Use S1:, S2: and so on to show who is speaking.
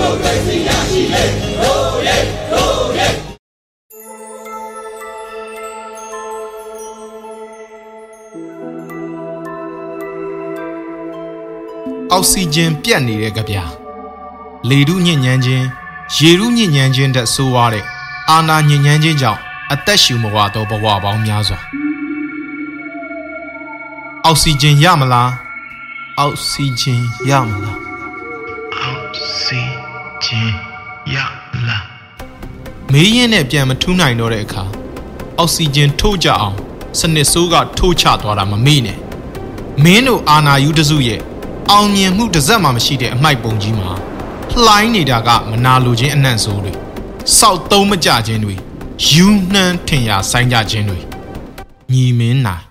S1: မိုကရေစီရရှိလေရိုးရဲရိုးရဲအောက်ဆီဂျင်ပြတ်နေတဲ့ကြပြလေထုညစ်ညမ်းခြင်းရေထုညစ်ညမ်းခြင်းတက်ဆိုးရတဲ့အာနာညစ်ညမ်းခြင်းကြောင့်အသက်ရှူမဝသောဘဝပေါင်းများစွာအောက်ဆီဂျင်ရမလားအောက်ဆီဂျင်ရမလားအော က်ဆီဂျင်ရလားမေးရင်နဲ့ပြန်မထူးနိုင်တော့တဲ့အခါအောက်ဆီဂျင်ထိုးကြအောင်စနစ်ဆိုးကထိုးချသွားတာမမေ့နဲ့မင်းတို့အာနာယူတစုရဲ့အောင်မြင်မှုတစ်စက်မှမရှိတဲ့အမိုက်ပုံကြီးမှာလှိုင်းနေတာကမနာလိုခြင်းအနှံ့ဆိုးတွေစောက်သုံးမကြခြင်းတွေယူနှမ်းထင်ရာဆိုင်ကြခြင်းတွေညီမင်းနိုင်